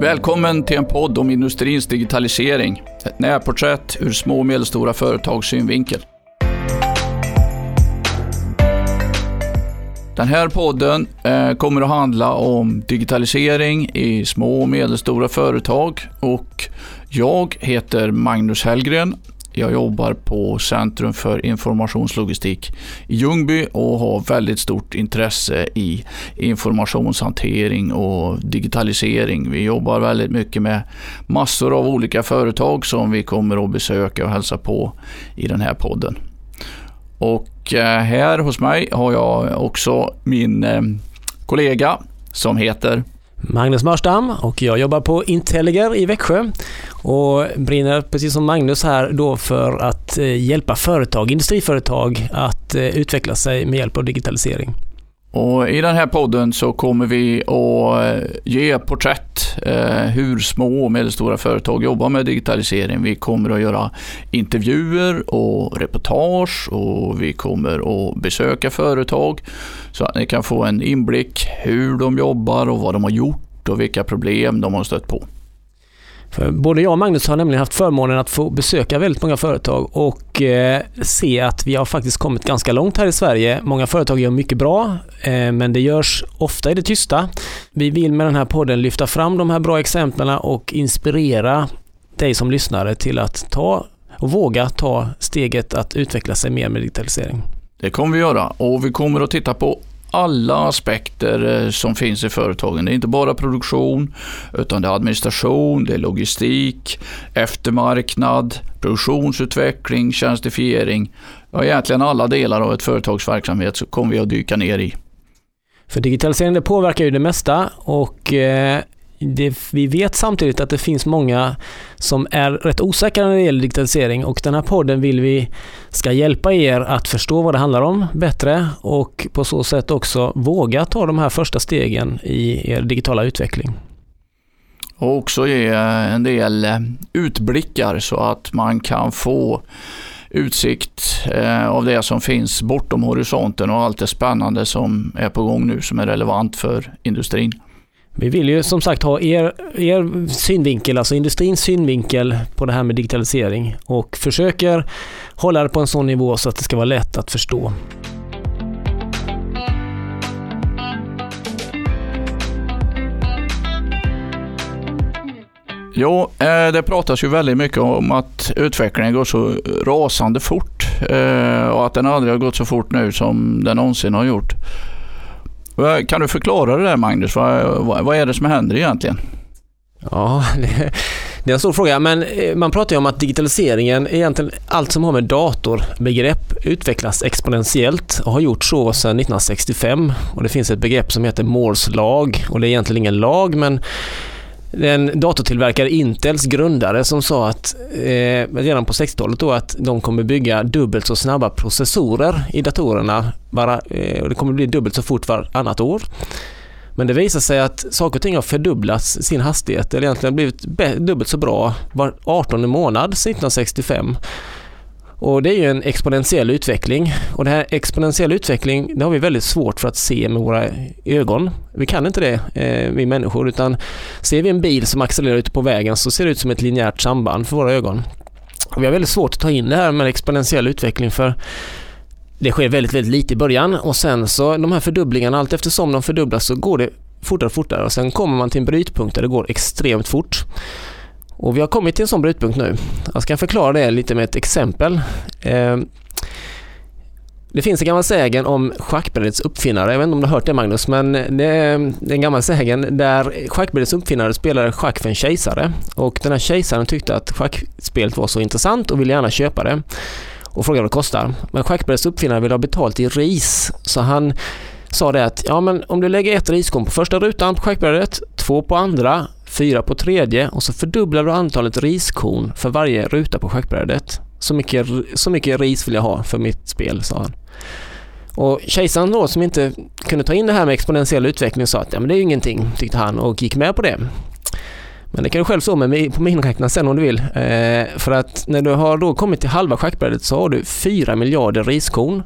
Välkommen till en podd om industrins digitalisering. Ett närporträtt ur små och medelstora företags synvinkel. Den här podden eh, kommer att handla om digitalisering i små och medelstora företag och jag heter Magnus Hellgren jag jobbar på Centrum för informationslogistik i Ljungby och har väldigt stort intresse i informationshantering och digitalisering. Vi jobbar väldigt mycket med massor av olika företag som vi kommer att besöka och hälsa på i den här podden. Och eh, här hos mig har jag också min eh, kollega som heter Magnus Marstam och jag jobbar på Intelliger i Växjö och brinner precis som Magnus här då för att eh, hjälpa företag, industriföretag att eh, utveckla sig med hjälp av digitalisering. Och I den här podden så kommer vi att eh, ge porträtt eh, hur små och medelstora företag jobbar med digitalisering. Vi kommer att göra intervjuer och reportage och vi kommer att besöka företag så att ni kan få en inblick hur de jobbar och vad de har gjort och vilka problem de har stött på. För både jag och Magnus har nämligen haft förmånen att få besöka väldigt många företag och eh, se att vi har faktiskt kommit ganska långt här i Sverige. Många företag gör mycket bra, eh, men det görs ofta i det tysta. Vi vill med den här podden lyfta fram de här bra exemplen och inspirera dig som lyssnare till att ta och våga ta steget att utveckla sig mer med digitalisering. Det kommer vi göra och vi kommer att titta på alla aspekter eh, som finns i företagen. Det är inte bara produktion, utan det är administration, det är logistik, eftermarknad, produktionsutveckling, tjänstifiering. Ja, egentligen alla delar av ett företags verksamhet så kommer vi att dyka ner i. För digitaliseringen påverkar ju det mesta och eh, det, vi vet samtidigt att det finns många som är rätt osäkra när det gäller digitalisering och den här podden vill vi ska hjälpa er att förstå vad det handlar om bättre och på så sätt också våga ta de här första stegen i er digitala utveckling. Och också ge en del eh, utblickar så att man kan få utsikt eh, av det som finns bortom horisonten och allt det spännande som är på gång nu som är relevant för industrin. Vi vill ju som sagt ha er, er synvinkel, alltså industrins synvinkel på det här med digitalisering och försöker hålla det på en sån nivå så att det ska vara lätt att förstå. Jo, eh, det pratas ju väldigt mycket om att utvecklingen går så rasande fort eh, och att den aldrig har gått så fort nu som den någonsin har gjort. Kan du förklara det där Magnus? Vad, vad, är det som händer egentligen? Ja, det, det är en stor fråga, men eh, man pratar ju om att digitaliseringen, egentligen allt som har med datorbegrepp utvecklas exponentiellt och har gjort så sedan 1965. Och det finns ett begrepp som heter Moores lag och det är egentligen ingen lag, men en datortillverkare Intels grundare som sa att eh, redan på 60-talet då att de kommer bygga dubbelt så snabba processorer i datorerna. Bara, eh, och det kommer bli dubbelt så fort varannat år. Men det visar sig att saker och ting har fördubblats sin hastighet, eller egentligen blivit dubbelt så bra var 18 månad sedan 1965. Och det är ju en exponentiell utveckling och den här exponentiella utveckling det har vi väldigt svårt för att se med våra ögon. Vi kan inte det, eh, vi människor, utan ser vi en bil som accelererar ute på vägen så ser det ut som ett linjärt samband för våra ögon. Och vi har väldigt svårt att ta in det här med exponentiell utveckling för det sker väldigt, väldigt lite i början och sen så de här fördubblingarna, allt eftersom de fördubblas så går det fortare och fortare och sen kommer man till en brytpunkt där det går extremt fort. Och vi har kommit till en sån brytpunkt nu. Jag ska förklara det lite med ett exempel. Eh, det finns en gammal sägen om schackbrädets uppfinnare. Jag vet inte om du har hört det Magnus, men det är en gammal sägen där schackbrädets uppfinnare spelade schack för en kejsare. Och den här kejsaren tyckte att schackspelet var så intressant och ville gärna köpa det. Och frågade vad det kostar. Men schackbrädets uppfinnare ville ha betalt i ris. Så han sa det att ja, men om du lägger ett riskorn på första rutan på schackbrädet, två på andra fyra på tredje och så fördubblar du antalet riskorn för varje ruta på schackbrädet. Så mycket, så mycket ris vill jag ha för mitt spel, sa han. Och kejsaren då som inte kunde ta in det här med exponentiell utveckling sa att ja, men det är ju ingenting, tyckte han och gick med på det. Men det kan du själv stå med på miniräknaren sen om du vill. Eh, för att när du har då kommit till halva schackbrädet så har du 4 miljarder riskorn.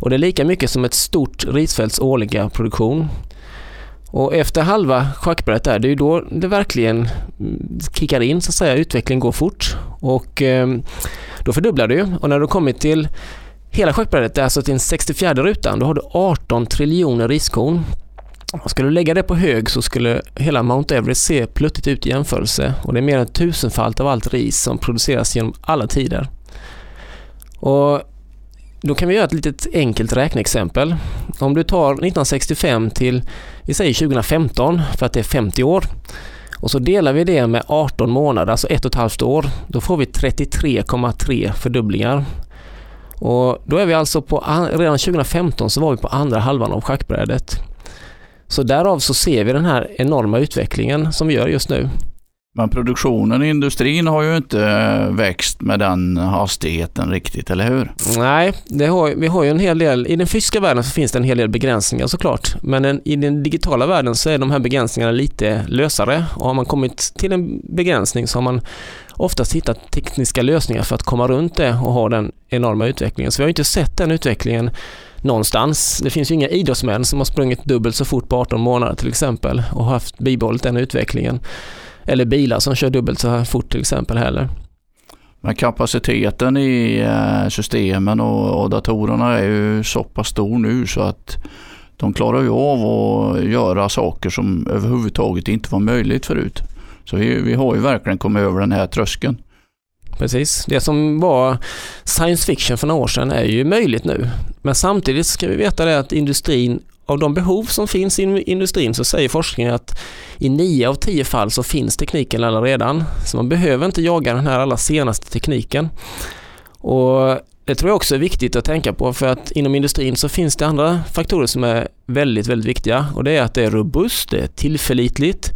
Och det är lika mycket som ett stort risfälts årliga produktion. Och efter halva schackbrädet där, det är ju då det verkligen kickar in så att säga, utvecklingen går fort. Och eh, då fördubblar du och när du kommit till hela schackbrädet, alltså till den 64 rutan, då har du 18 triljoner riskorn. Skulle du lägga det på hög så skulle hela Mount Everest se pluttigt ut i jämförelse och det är mer än tusenfalt av allt ris som produceras genom alla tider. Och då kan vi göra ett litet enkelt räkneexempel. Om du tar 1965 till, vi säger 2015 för att det är 50 år och så delar vi det med 18 månader, alltså ett och ett halvt år. Då får vi 33,3 fördubblingar. Och då är vi alltså på, redan 2015 så var vi på andra halvan av schackbrädet. Så därav så ser vi den här enorma utvecklingen som vi gör just nu. Men produktionen i industrin har ju inte eh, växt med den hastigheten riktigt, eller hur? Nej, har, vi har ju en hel del, i den fysiska världen så finns det en hel del begränsningar såklart. Men en, i den digitala världen så är de här begränsningarna lite lösare och har man kommit till en begränsning så har man oftast hittat tekniska lösningar för att komma runt det och ha den enorma utvecklingen. Så vi har inte sett den utvecklingen någonstans. Det finns ju inga idrottsmän som har sprungit dubbelt så fort på 18 månader till exempel och haft bibehållit den utvecklingen eller bilar som kör dubbelt så här fort till exempel heller. Men kapaciteten i eh, systemen och, datorerna är ju så pass stor nu så att de klarar ju av att göra saker som överhuvudtaget inte var möjligt förut. Så vi, vi har ju verkligen kommit över den här tröskeln. Precis. Det som var science fiction för några år sedan är ju möjligt nu. Men samtidigt ska vi veta det att industrin av de behov som finns i industrin så säger forskningen att i nio av tio fall så finns tekniken redan. Så man behöver inte jaga den här allra senaste tekniken. Och det tror jag också är viktigt att tänka på för att inom industrin så finns det andra faktorer som är väldigt, väldigt viktiga och det är att det är robust, det är tillförlitligt,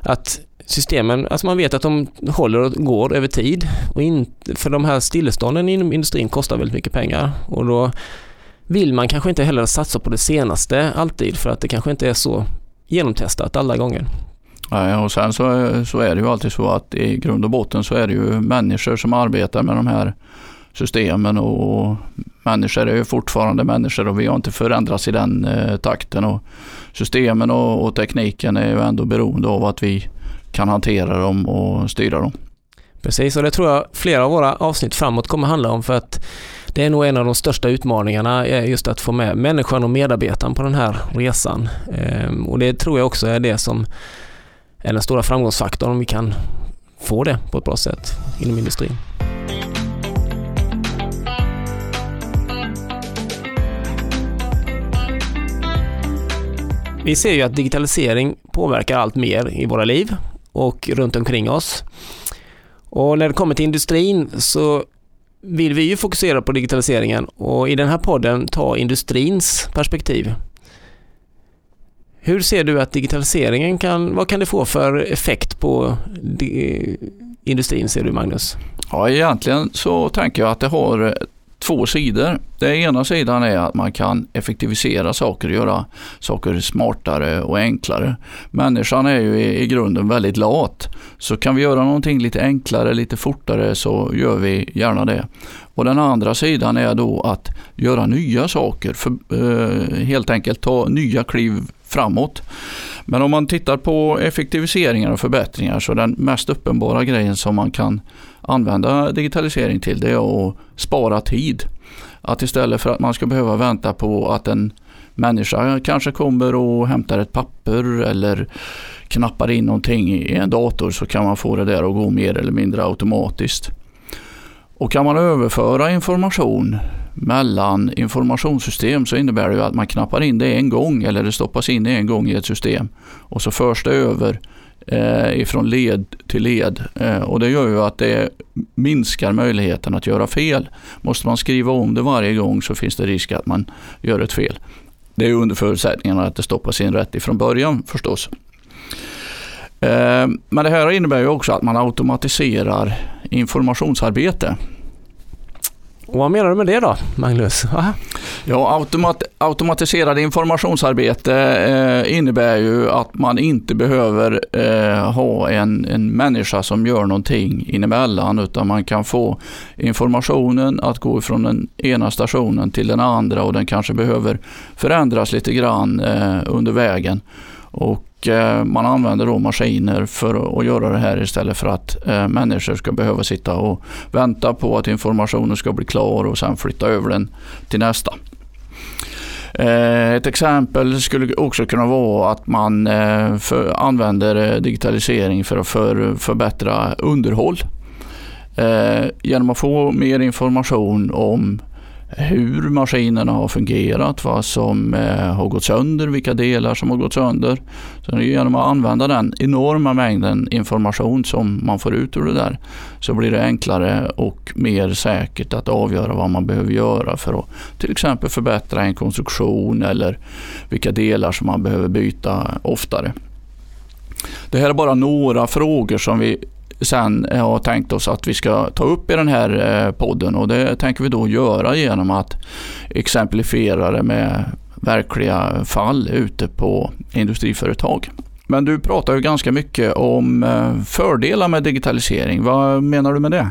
att systemen, alltså man vet att de håller och går över tid och in, för de här stillestånden inom industrin kostar väldigt mycket pengar och då vill man kanske inte heller satsa på det senaste alltid för att det kanske inte är så genomtestat alla gånger. Nej, och sen så, så är det ju alltid så att i grund och botten så är det ju människor som arbetar med de här systemen och människor är ju fortfarande människor och vi har inte förändrats i den eh, takten och systemen och, och, tekniken är ju ändå beroende av att vi kan hantera dem och styra dem. Precis, och det tror jag flera av våra avsnitt framåt kommer handla om för att det är nog en av de största utmaningarna, eh, just att få med människan och medarbetaren på den här resan. Ehm, och det tror jag också är det som är den stora framgångsfaktorn om vi kan få det på ett bra sätt inom industrin. Vi ser ju att digitalisering påverkar allt mer i våra liv och runt omkring oss. Och när det kommer till industrin så vill vi ju fokusera på digitaliseringen och i den här podden ta industrins perspektiv. Hur ser du att digitaliseringen kan, vad kan det få för effekt på industrin ser du Magnus? Ja, egentligen så tänker jag att det har två sidor. Den ena sidan är att man kan effektivisera saker och göra saker smartare och enklare. Människan är ju i, i grunden väldigt lat. Så kan vi göra någonting lite enklare, lite fortare så gör vi gärna det. Och den andra sidan är då att göra nya saker, för, eh, helt enkelt ta nya kliv framåt. Men om man tittar på effektiviseringar och förbättringar så den mest uppenbara grejen som man kan använda digitalisering till det är att spara tid. Att istället för att man ska behöva vänta på att en människa kanske kommer och hämtar ett papper eller knappar in någonting i en dator så kan man få det där att gå mer eller mindre automatiskt. Och kan man överföra information mellan informationssystem så innebär det att man knappar in det en gång eller det stoppas in en gång i ett system och så förs det över eh, ifrån led till led eh, och det gör ju att det minskar möjligheten att göra fel. Måste man skriva om det varje gång så finns det risk att man gör ett fel. Det är under förutsättningen att det stoppas in rätt ifrån början förstås. Eh, men det här innebär ju också att man automatiserar informationsarbete. Och vad menar du med det då, Magnus? Aha. Ja, automat automatiserade informationsarbete eh, innebär ju att man inte behöver eh, ha en, en människa som gör någonting inemellan utan man kan få informationen att gå från den ena stationen till den andra och den kanske behöver förändras lite grann eh, under vägen. Och Eh, man använder då maskiner för att göra det här istället för att eh, människor ska behöva sitta och vänta på att informationen ska bli klar och sen flytta över den till nästa. Eh, ett exempel skulle också kunna vara att man för, använder digitalisering för att för, förbättra underhåll. Genom att få mer information om hur maskinerna har fungerat, vad som eh, har gått sönder, vilka delar som har gått sönder. Så genom att använda den enorma mängden information som man får ut ur det där så blir det enklare och mer säkert att avgöra vad man behöver göra för att till exempel förbättra en konstruktion eller vilka delar som man behöver byta oftare. Det här är bara några frågor som vi sen eh, har tänkt oss att vi ska ta upp i den här eh, podden och det tänker vi då göra genom att exemplifiera det med verkliga fall ute på industriföretag. Men du pratar ju ganska mycket om eh, fördelar med digitalisering. Vad menar du med det?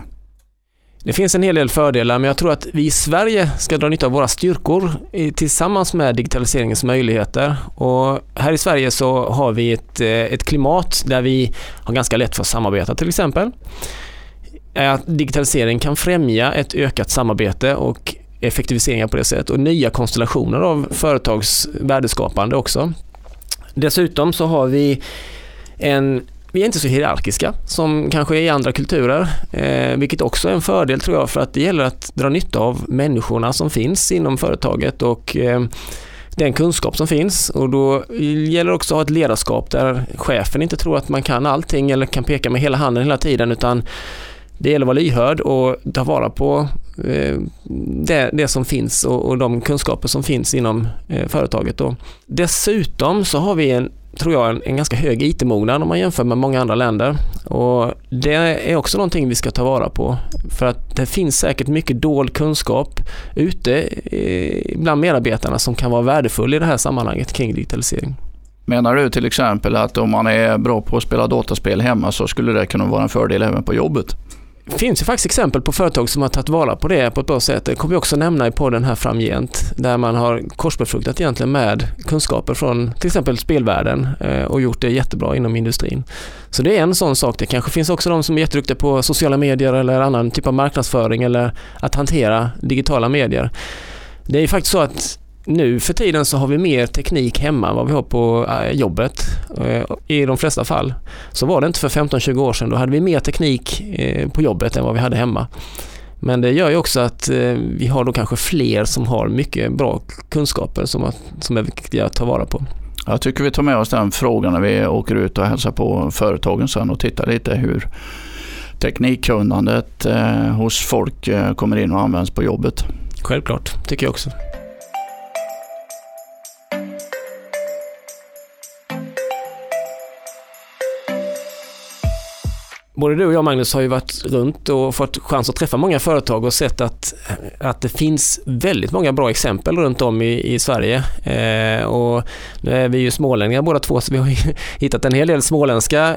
Det finns en hel del fördelar, men jag tror att vi i Sverige ska dra nytta av våra styrkor tillsammans med digitaliseringens möjligheter. Och här i Sverige så har vi ett, eh, ett klimat där vi har ganska lätt för att samarbeta till exempel. Att digitalisering kan främja ett ökat samarbete och effektiviseringar på det sättet och nya konstellationer av företags värdeskapande också. Dessutom så har vi en vi är inte så hierarkiska som kanske är i andra kulturer, eh, vilket också är en fördel tror jag för att det gäller att dra nytta av människorna som finns inom företaget och eh, den kunskap som finns och då gäller det också att ha ett ledarskap där chefen inte tror att man kan allting eller kan peka med hela handen hela tiden utan det gäller att vara lyhörd och ta vara på eh, det, det, som finns och, och, de kunskaper som finns inom eh, företaget. Då. Dessutom så har vi en tror jag, en, en ganska hög IT-mognad om man jämför med många andra länder. Och det är också någonting vi ska ta vara på. För att det finns säkert mycket dold kunskap ute bland medarbetarna som kan vara värdefull i det här sammanhanget kring digitalisering. Menar du till exempel att om man är bra på att spela dataspel hemma så skulle det kunna vara en fördel även på jobbet? Det finns ju faktiskt exempel på företag som har tagit vara på det på ett bra sätt. Det kommer vi också nämna i podden här framgent. Där man har korsbefruktat egentligen med kunskaper från till exempel spelvärlden eh, och gjort det jättebra inom industrin. Så det är en sån sak. Det kanske finns också de som är jätteduktiga på sociala medier eller annan typ av marknadsföring eller att hantera digitala medier. Det är ju faktiskt så att nu för tiden så har vi mer teknik hemma än vad vi har på eh, jobbet eh, i de flesta fall. Så var det inte för 15-20 år sedan. Då hade vi mer teknik eh, på jobbet än vad vi hade hemma. Men det gör ju också att vi har då kanske fler som har mycket bra kunskaper som, som är viktiga att ta vara på. Jag tycker vi tar med oss den frågan när vi åker ut och hälsar på företagen sen och tittar lite hur teknikkunnandet hos folk kommer in och används på jobbet. Självklart, tycker jag också. Både du och jag Magnus har ju varit runt och fått chans att träffa många företag och sett att, att det finns väldigt många bra exempel runt om i, i Sverige. Eh, och nu är vi ju smålänningar båda två så vi har hittat en hel del småländska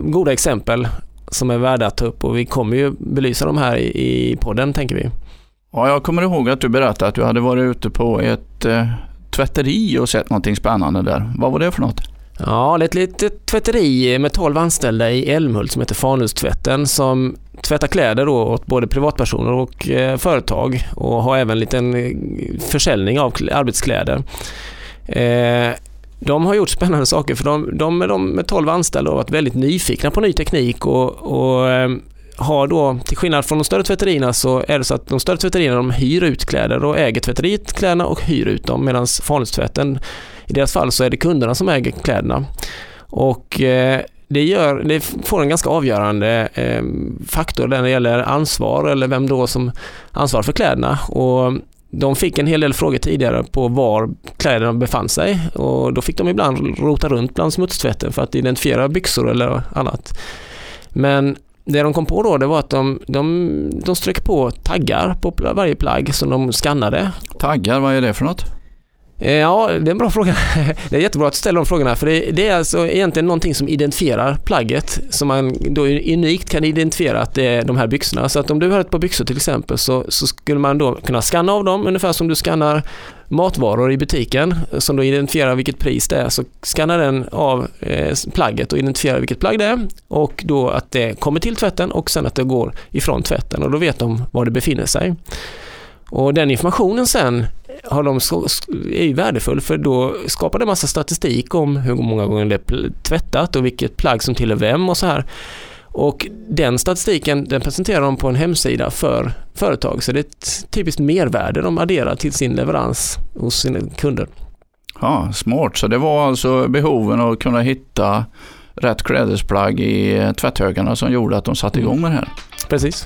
goda exempel som är värda att ta upp och vi kommer ju belysa dem här i, i podden tänker vi. Ja, jag kommer ihåg att du berättade att du hade varit ute på ett eh, tvätteri och sett någonting spännande där. Vad var det för något? Ja, det är ett litet tvätteri med 12 anställda i Älmhult som heter Fanustvätten som tvättar kläder då åt både privatpersoner och eh, företag och har även en liten eh, försäljning av arbetskläder. Eh, de har gjort spännande saker för de, de, de med 12 anställda har varit väldigt nyfikna på ny teknik och, och eh, har då, till skillnad från de större tvätterierna, så är det så att de större tvätterierna de hyr ut kläder och äger tvätteriet kläderna och hyr ut dem medan Fanhustvätten i deras fall så är det kunderna som äger kläderna. Och eh, det, gör, det får en ganska avgörande eh, faktor när det gäller ansvar eller vem då som ansvarar för kläderna. Och de fick en hel del frågor tidigare på var kläderna befann sig och då fick de ibland rota runt bland smutstvätten för att identifiera byxor eller annat. Men det de kom på då det var att de, de, de strök på taggar på varje plagg som de skannade. Taggar, vad är det för något? Eh, ja, det är en bra fråga. Det är jättebra att du ställer de frågorna för det, det, är alltså egentligen någonting som identifierar plagget som man då unikt kan identifiera att det är de här byxorna. Så att om du har ett par byxor till exempel så, så skulle man då kunna scanna av dem ungefär som du scannar matvaror i butiken som då identifierar vilket pris det är. Så skannar den av eh, plagget och identifierar vilket plagg det är och då att det kommer till tvätten och sen att det går ifrån tvätten och då vet de var det befinner sig. Och den informationen sen har de, är ju värdefull för då skapar det massa statistik om hur många gånger det är tvättat och vilket plagg som tillhör vem och så här. Och den statistiken den presenterar de på en hemsida för företag så det är ett typiskt mervärde de adderar till sin leverans hos sina kunder. Ja, Smart, så det var alltså behoven att kunna hitta rätt klädesplagg i tvätthögarna som gjorde att de satte igång med det här. Precis.